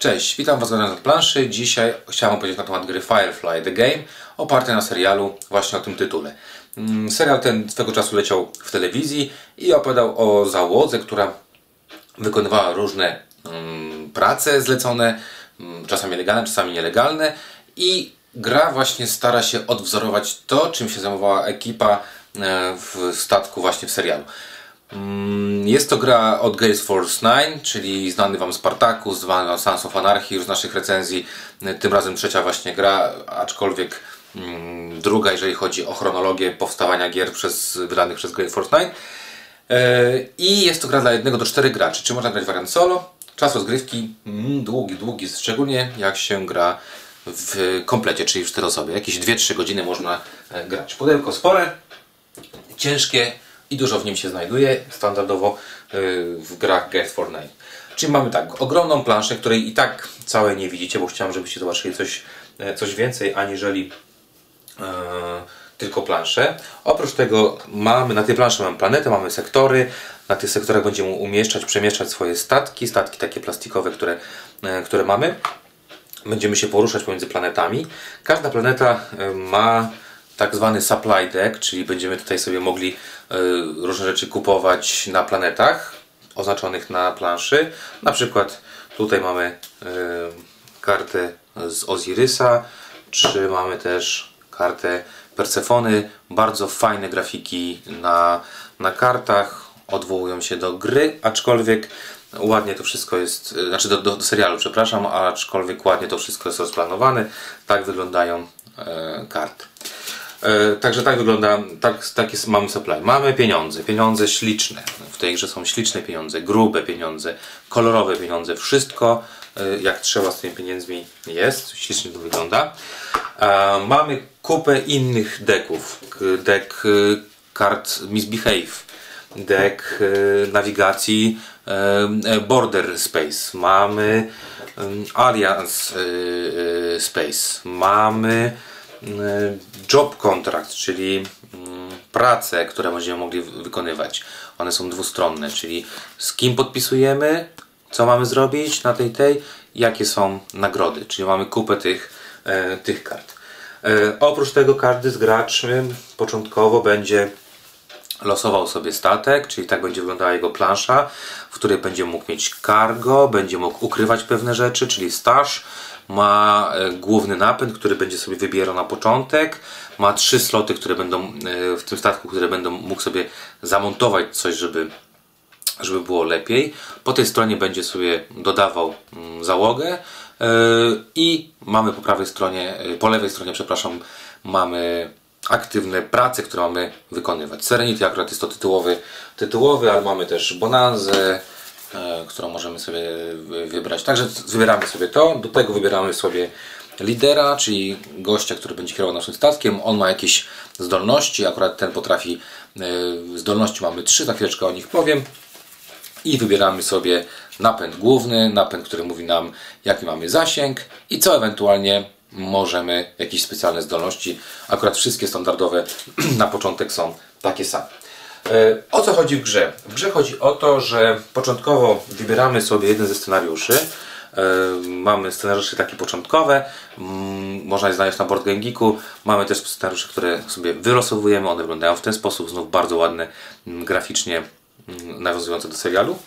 Cześć, witam Was na planszy. Dzisiaj chciałem powiedzieć na temat gry Firefly The Game, opartej na serialu właśnie o tym tytule. Mm, Serial ten swego czasu leciał w telewizji i opowiadał o załodze, która wykonywała różne mm, prace zlecone, mm, czasami legalne, czasami nielegalne i gra właśnie stara się odwzorować to, czym się zajmowała ekipa e, w statku właśnie w serialu. Mm, Jest to gra od Gales Force 9, czyli znany Wam Spartacus, znany Wam Sons of Anarchy już z naszych recenzji. Tym razem trzecia właśnie gra, aczkolwiek mm, druga, jeżeli chodzi o chronologię powstawania gier przez, wydanych przez Gale Force 9. E, I jest to gra dla jednego do czterech graczy. Czy można grać wariant solo? Czas rozgrywki mm, długi, długi, szczególnie jak się gra w komplecie, czyli w 4 osoby. Jakieś 2-3 godziny można e, grać. Pudełko spore, ciężkie i dużo w nim się znajduje standardowo y, w grach Get for Night. Czyli mamy tak, ogromną planszę, której i tak całej nie widzicie, bo chciałem, żebyście zobaczyli coś, e, coś więcej, aniżeli e, tylko planszę. Oprócz tego mamy na tej planszy mamy planetę, mamy sektory. Na tych sektorach będziemy umieszczać, przemieszczać swoje statki, statki takie plastikowe, które, e, które mamy. Będziemy się poruszać pomiędzy planetami. Każda planeta e, ma tak zwany supply deck, czyli będziemy tutaj sobie mogli e, różne rzeczy kupować na planetach oznaczonych na planszy. Na przykład tutaj mamy e, kartę z Osirysa, czy mamy też kartę Persefony. Bardzo fajne grafiki na, na kartach, odwołują się do gry, aczkolwiek ładnie to wszystko jest, e, znaczy do, do, serialu, przepraszam, aczkolwiek ładnie to wszystko jest rozplanowane. Tak wyglądają karty. E, Także tak wygląda, tak, tak mamy supply. Mamy pieniądze, pieniądze śliczne. W tej grze są śliczne pieniądze, grube pieniądze, kolorowe pieniądze. Wszystko e, jak trzeba z tymi pieniędzmi jest. Ślicznie to wygląda. E, Mamy kupę innych deków. Dek kart Misbehave, dek nawigacji Border Space. Mamy Alliance Space. Mamy job contract, czyli mm, prace, które będziemy mogli wy- wykonywać. One są dwustronne, czyli z kim podpisujemy, co mamy zrobić na tej tej, jakie są nagrody, czyli mamy kupę tych, e, tych kart. E, oprócz tego każdy z graczy początkowo będzie losował sobie statek, czyli tak będzie wyglądała jego plansza, w której będzie mógł mieć cargo, będzie mógł ukrywać pewne rzeczy, czyli stash, ma e, główny napęd, który będzie sobie wybierał na początek, ma trzy sloty, które będą e, w tym statku, które będą mógł sobie zamontować coś, żeby żeby było lepiej. Po tej stronie będzie sobie dodawał mm, załogę yy, i mamy po prawej stronie, po lewej stronie, przepraszam, mamy aktywne prace, które mamy wykonywać. Serenity akurat jest to tytułowy, tytułowy ale mamy też Bonanzę, którą możemy sobie wy- wybrać. Także wybieramy sobie to, do tego wybieramy sobie lidera, czyli gościa, który będzie kierował naszym statkiem. On ma jakieś zdolności, akurat ten potrafi, yy, zdolności mamy trzy, za chwileczkę o nich powiem i wybieramy sobie napęd główny, napęd, który mówi nam jaki mamy zasięg i co ewentualnie możemy, jakieś specjalne zdolności. Akurat wszystkie standardowe na początek są takie same. E, O co chodzi w grze? W grze chodzi o to, że początkowo wybieramy sobie jeden ze scenariuszy. E, Mamy scenariusze takie początkowe, można je znaleźć na Board Game Geeku. Mamy też scenariusze, które sobie wylosowujemy, one wyglądają w ten sposób, znów bardzo ładne, graficznie nawiązujące do serialu.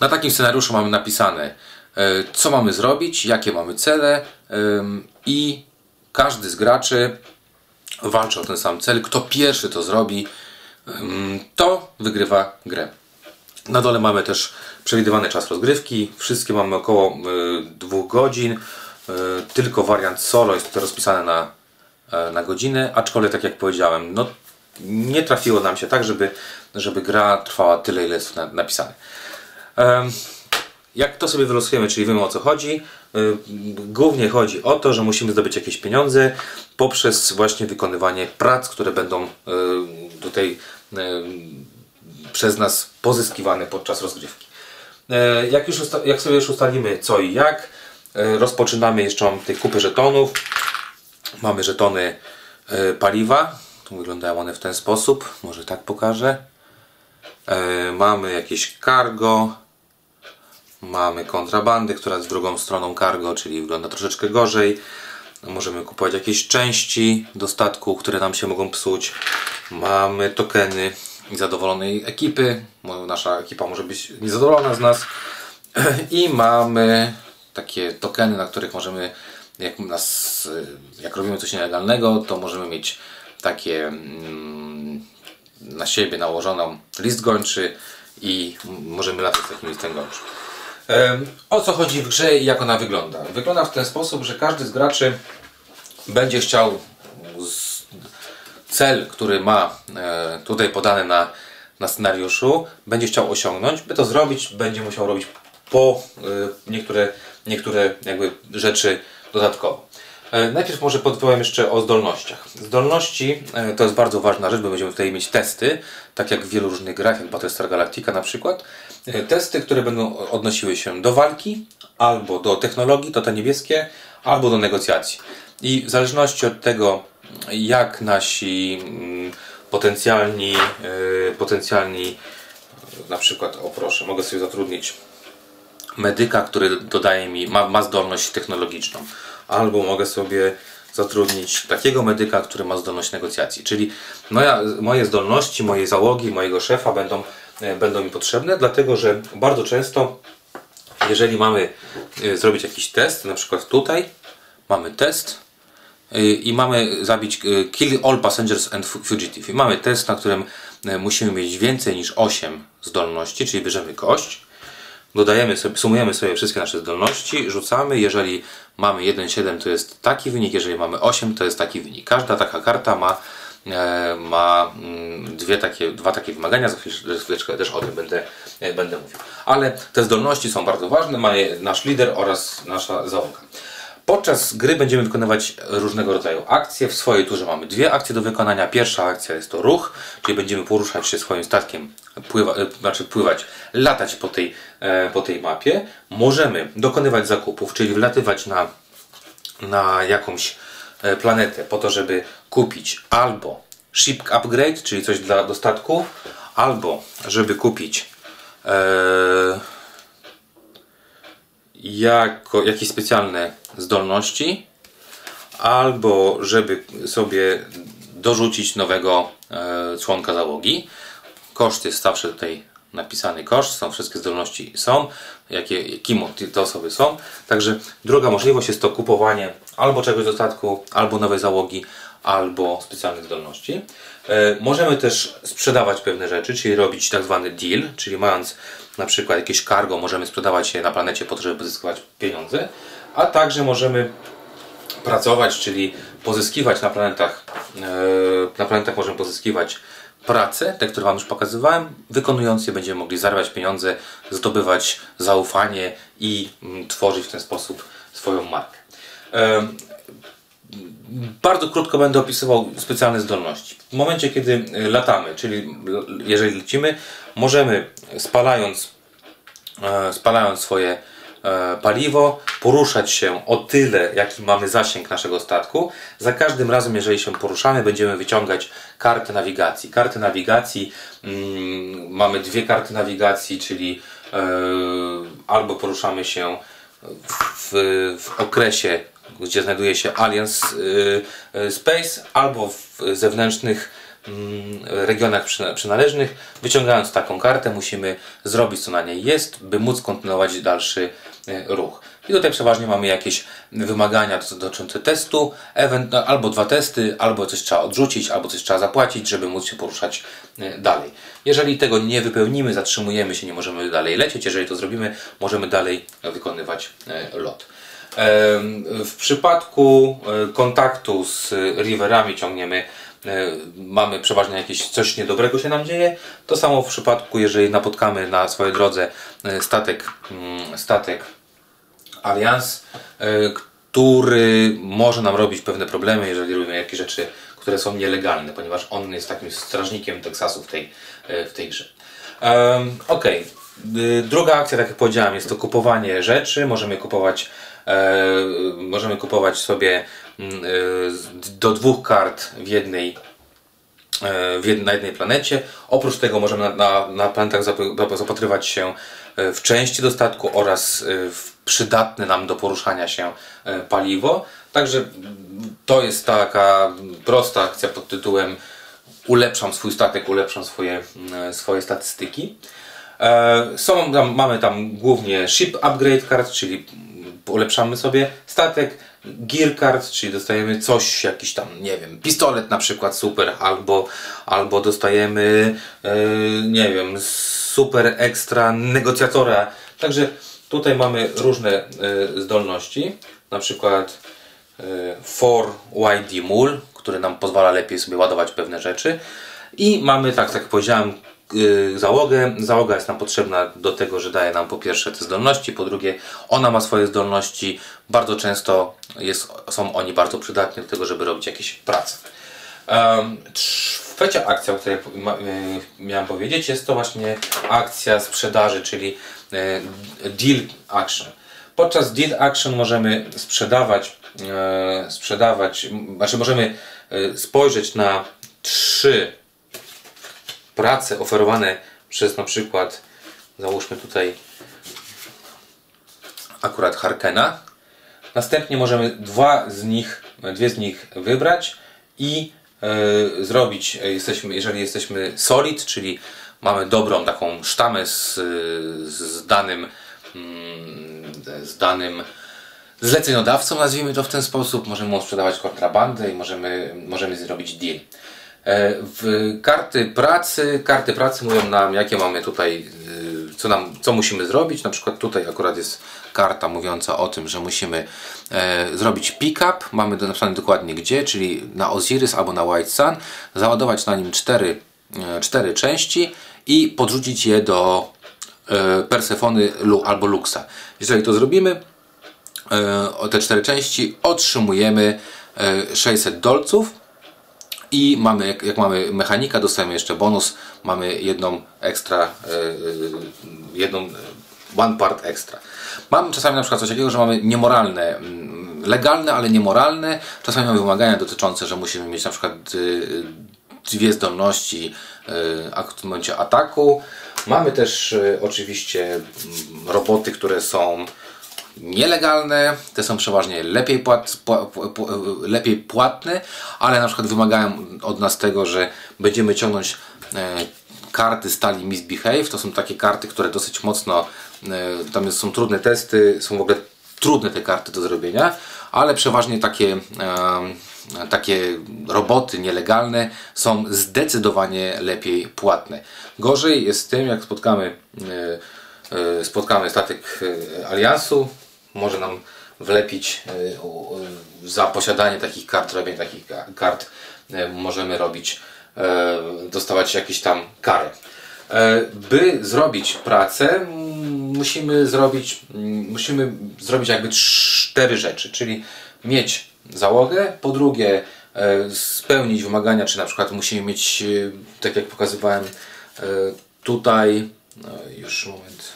Na takim scenariuszu mamy napisane, e, co mamy zrobić, jakie mamy cele i każdy z graczy walczy o ten sam cel. Kto pierwszy to zrobi, to wygrywa grę. Na dole mamy też przewidywany czas rozgrywki. Wszystkie mamy około y, dwóch godzin. Y, tylko wariant solo jest rozpisany na, e, na godzinę, aczkolwiek tak jak powiedziałem, no, nie trafiło nam się tak, żeby, żeby gra trwała tyle, ile jest na, napisane. Jak to sobie wylosujemy, czyli wiemy o co chodzi, głównie chodzi o to, że musimy zdobyć jakieś pieniądze poprzez właśnie wykonywanie prac, które będą tutaj y, przez nas pozyskiwane podczas rozgrywki. E, Jak, już jak sobie już ustalimy co i jak, e, rozpoczynamy jeszcze mam tej kupy żetonów. Mamy żetony e, paliwa. Tu wyglądają one w ten sposób. Może tak pokażę. E, Mamy jakieś cargo. Mamy kontrabandy, która jest drugą stroną cargo, czyli wygląda troszeczkę gorzej. Możemy kupować jakieś części do statku, które nam się mogą psuć. Mamy tokeny zadowolonej ekipy. Nasza ekipa może być niezadowolona z nas. I mamy takie tokeny, na których możemy, jak, nas, jak robimy coś nielegalnego, to możemy mieć takie mm, na siebie nałożoną list gończy i możemy latać z takim listem gończym. O co chodzi w grze i jak ona wygląda? Wygląda w ten sposób, że każdy z graczy będzie chciał cel, który ma e, tutaj podany na, na scenariuszu, będzie chciał osiągnąć. By to zrobić, będzie musiał robić po e, niektóre, niektóre jakby rzeczy dodatkowo. E, najpierw może podpowiem jeszcze o zdolnościach. Zdolności to jest bardzo ważna rzecz, bo będziemy tutaj mieć testy, tak jak w wielu różnych grach, jak Battlestar Galactica na przykład. Testy, które będą odnosiły się do walki, albo do technologii, to te niebieskie, albo do negocjacji. I w zależności od tego, jak nasi mm, potencjalni, e, potencjalni na przykład, o proszę, mogę sobie zatrudnić medyka, który dodaje mi, ma, ma zdolność technologiczną, albo mogę sobie zatrudnić takiego medyka, który ma zdolność negocjacji. Czyli moja, moje zdolności, moje załogi, mojego szefa będą, e, będą mi potrzebne, dlatego że bardzo często, jeżeli mamy e, zrobić jakiś test, na przykład tutaj mamy test, i mamy zabić e, Kill All Passengers and Fugitive. I mamy test, na którym e, musimy mieć więcej niż 8 zdolności, czyli bierzemy kość, dodajemy sobie, sumujemy sobie wszystkie nasze zdolności, rzucamy. Jeżeli mamy 1,7 to jest taki wynik, jeżeli mamy 8 to jest taki wynik. Każda taka karta ma, e, ma mm, dwie takie, dwa takie wymagania, za chwileczkę też o tym będę, będę mówił. Ale te zdolności są bardzo ważne, ma je nasz lider oraz nasza załoga. Podczas gry będziemy wykonywać różnego rodzaju akcje. W swojej turze mamy dwie akcje do wykonania. Pierwsza akcja jest to ruch, czyli będziemy poruszać się swoim statkiem, pływa, e, znaczy pływać, latać po tej, e, po tej mapie. Możemy dokonywać zakupów, czyli wlatywać na, na jakąś e, planetę po to, żeby kupić albo ship upgrade, czyli coś dla dostatku, albo żeby kupić e, jako jakieś specjalne zdolności, albo żeby sobie dorzucić nowego e, członka załogi. Koszt jest zawsze tutaj napisany koszt, są wszystkie zdolności są, jakie, kim te osoby są. Także druga możliwość jest to kupowanie albo czegoś do statku, albo nowej załogi, albo specjalnych zdolności. E, możemy też sprzedawać pewne rzeczy, czyli robić tak zwany deal, czyli mając na przykład jakieś cargo, możemy sprzedawać je na planecie po to, żeby pozyskiwać pieniądze, a także możemy pracować, czyli pozyskiwać na planetach, e, na planetach możemy pozyskiwać pracę, te, które Wam już pokazywałem, wykonując je będziemy mogli zarabiać pieniądze, zdobywać zaufanie i mm, tworzyć w ten sposób swoją markę. Bardzo krótko będę opisywał specjalne zdolności. W momencie, kiedy e, latamy, czyli jeżeli lecimy, możemy spalając, e, spalając swoje e, paliwo, poruszać się o tyle, jaki mamy zasięg naszego statku. Za każdym razem, jeżeli się poruszamy, będziemy wyciągać kartę nawigacji. Karty nawigacji, mm, mamy dwie karty nawigacji, czyli albo poruszamy się w, w okresie gdzie znajduje się Alliance y, y, Space, albo w zewnętrznych mm, regionach przynależnych. Wyciągając taką kartę musimy zrobić co na niej jest, by móc kontynuować dalszy y, ruch. I tutaj przeważnie mamy jakieś wymagania dotyczące testu, no, albo dwa testy, albo coś trzeba odrzucić, albo coś trzeba zapłacić, żeby móc się poruszać dalej. Jeżeli tego nie wypełnimy, zatrzymujemy się, nie możemy dalej lecieć. Jeżeli to zrobimy, możemy dalej wykonywać lot. W przypadku e, kontaktu z riverami ciągniemy, e, mamy przeważnie jakieś coś niedobrego się nam dzieje. To samo w przypadku, jeżeli napotkamy na swojej drodze e, statek, mm, statek Allianz, który może nam robić pewne problemy, jeżeli robimy jakieś rzeczy, które są nielegalne, ponieważ on jest takim strażnikiem Teksasu w tej, w tej grze. Ok. Druga akcja, tak jak powiedziałem, jest to kupowanie rzeczy. Możemy kupować E, możemy kupować sobie mm, e, do dwóch kart w jednej na jednej planecie. Oprócz tego możemy na, na, na planetach zapatrywać się w części dostatku oraz w przydatne nam do poruszania się paliwo. Także to jest taka prosta akcja pod tytułem ulepszam swój statek, ulepszam swoje, swoje statystyki. Są, tam, mamy tam głównie ship upgrade card, czyli ulepszamy sobie statek, gear card, czyli dostajemy coś, jakiś tam, nie wiem, pistolet na przykład super, albo, albo dostajemy, yy, nie wiem, super ekstra negocjatora. Także tutaj mamy różne yy, zdolności, na przykład yy, for YD Mul, który nam pozwala lepiej sobie ładować pewne rzeczy. I mamy, tak, tak jak powiedziałem, załogę. Załoga jest nam potrzebna do tego, że daje nam po pierwsze te zdolności, po drugie ona ma swoje zdolności. Bardzo często jest, są oni bardzo przydatni do tego, żeby robić jakieś prace. Um, trzecia akcja, o której y, miałem powiedzieć, jest to właśnie akcja sprzedaży, czyli y, deal action. Podczas deal action możemy sprzedawać, sprzedawać, znaczy możemy spojrzeć na trzy prace oferowane przez na przykład, załóżmy tutaj akurat Harkena. Następnie możemy dwa z nich, dwie z nich wybrać i e, zrobić, e, jesteśmy, jeżeli jesteśmy solid, czyli mamy dobrą taką sztamę z, z danym mm, z danym zleceniodawcą, nazwijmy to w ten sposób, możemy mu sprzedawać kontrabandę i możemy, możemy zrobić deal. E, w karty pracy, karty pracy mówią nam, jakie mamy tutaj, e, co, nam, co musimy zrobić. Na przykład tutaj akurat jest karta mówiąca o tym, że musimy e, zrobić pick-up. Mamy napisane dokładnie gdzie, czyli na Osiris albo na White Sun. Załadować na nim cztery, e, cztery części i podrzucić je do e, Persefony albo Luxa. Jeżeli to zrobimy, e, te cztery części, otrzymujemy 600 dolców i mamy, jak, jak, mamy mechanika, dostajemy jeszcze bonus, mamy jedną ekstra, yy, jedną one part extra. Mamy czasami na przykład coś takiego, że mamy niemoralne, mm, legalne, ale niemoralne. Czasami mamy wymagania dotyczące, że musimy mieć na przykład yy, dwie zdolności yy, w momencie ataku. Mamy też oczywiście mm, roboty, które są nielegalne, te są przeważnie lepiej, płat, pła, pła, lepiej płatne, ale na przykład wymagają od nas tego, że będziemy ciągnąć e, karty stali Misbehave. To są takie karty, które dosyć mocno, e, tam są trudne testy, są w ogóle trudne te karty do zrobienia, ale przeważnie takie, e, takie roboty nielegalne są zdecydowanie lepiej płatne. Gorzej jest z tym, jak spotkamy spotkamy statek Aliansu, może nam wlepić e, za posiadanie takich kart, robienie takich kart e, możemy robić, e, dostawać jakieś tam kary. By zrobić pracę, musimy zrobić, musimy zrobić jakby cztery rzeczy, czyli mieć załogę, po drugie spełnić wymagania, czy na przykład musimy mieć, tak jak pokazywałem tutaj, no już moment,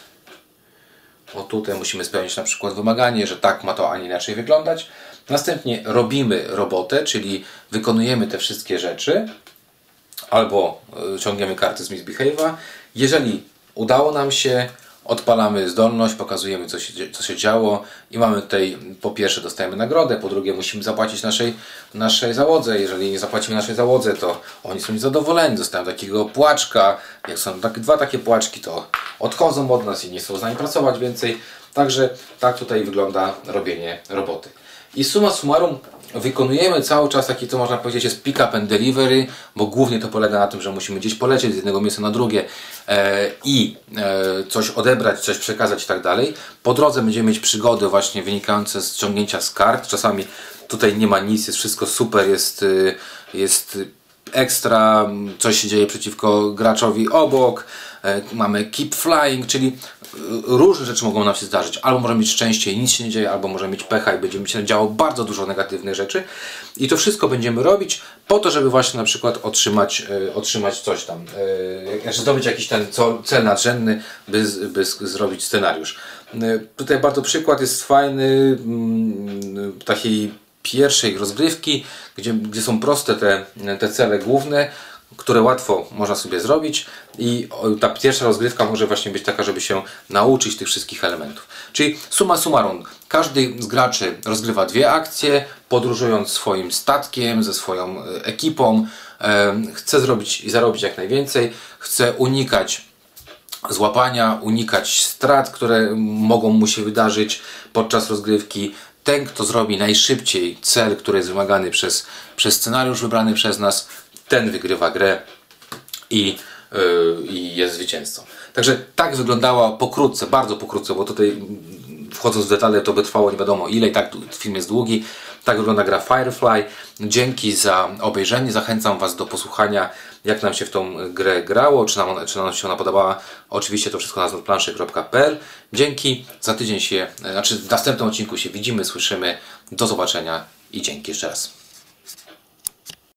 o tutaj musimy spełnić na przykład wymaganie, że tak ma to, a nie inaczej wyglądać. Następnie robimy robotę, czyli wykonujemy te wszystkie rzeczy albo e, ciągniemy karty z Misbehave'a. Jeżeli udało nam się, odpalamy zdolność, pokazujemy co się, co się działo i mamy tutaj po pierwsze dostajemy nagrodę, po drugie musimy zapłacić naszej, naszej załodze. Jeżeli nie zapłacimy naszej załodze, to oni są niezadowoleni, dostają takiego płaczka. Jak są tak, dwa takie płaczki, to odchodzą od nas i nie chcą z nami pracować więcej. Także tak tutaj wygląda robienie roboty. I suma summarum wykonujemy cały czas taki, co można powiedzieć, jest pick up and delivery, bo głównie to polega na tym, że musimy gdzieś polecieć z jednego miejsca na drugie e, i e, coś odebrać, coś przekazać i tak dalej. Po drodze będziemy mieć przygody właśnie wynikające z ciągnięcia z kart. Czasami tutaj nie ma nic, jest wszystko super, jest, e, jest ekstra, coś się dzieje przeciwko graczowi obok, e, mamy keep flying, czyli e, różne rzeczy mogą nam się zdarzyć. Albo możemy mieć szczęście i nic się nie dzieje, albo możemy mieć pecha i będzie się działo bardzo dużo negatywnych rzeczy. I to wszystko będziemy robić po to, żeby właśnie na przykład otrzymać, e, otrzymać coś tam, znaczy zdobyć jakiś ten cel nadrzędny, by, by zrobić scenariusz. Tutaj bardzo przykład jest fajny, mm, takiej pierwszej rozgrywki, gdzie, gdzie są proste te, te cele główne. które łatwo można sobie zrobić i ta pierwsza rozgrywka może właśnie być taka, żeby się nauczyć tych wszystkich elementów. Czyli summa summarum, każdy z graczy rozgrywa dwie akcje, podróżując swoim statkiem, ze swoją e, ekipą, e, chce zrobić i zarobić jak najwięcej, chce unikać złapania, unikać strat, które mogą mu się wydarzyć podczas rozgrywki. Ten, kto zrobi najszybciej cel, który jest wymagany przez, przez scenariusz wybrany przez nas, ten wygrywa grę i, yy, i jest zwycięzcą. Także tak wyglądała pokrótce, bardzo pokrótce, bo tutaj mm, wchodząc w detale to by trwało nie wiadomo ile i tak film jest długi. Tak wygląda gra Firefly. Dzięki za obejrzenie. Zachęcam Was do posłuchania jak nam się w tą grę grało, czy nam, czy nam się ona podobała. Oczywiście to wszystko na znotplanszy.pl. Dzięki. Za tydzień się, znaczy w następnym odcinku się widzimy, słyszymy. Do zobaczenia i dzięki jeszcze raz.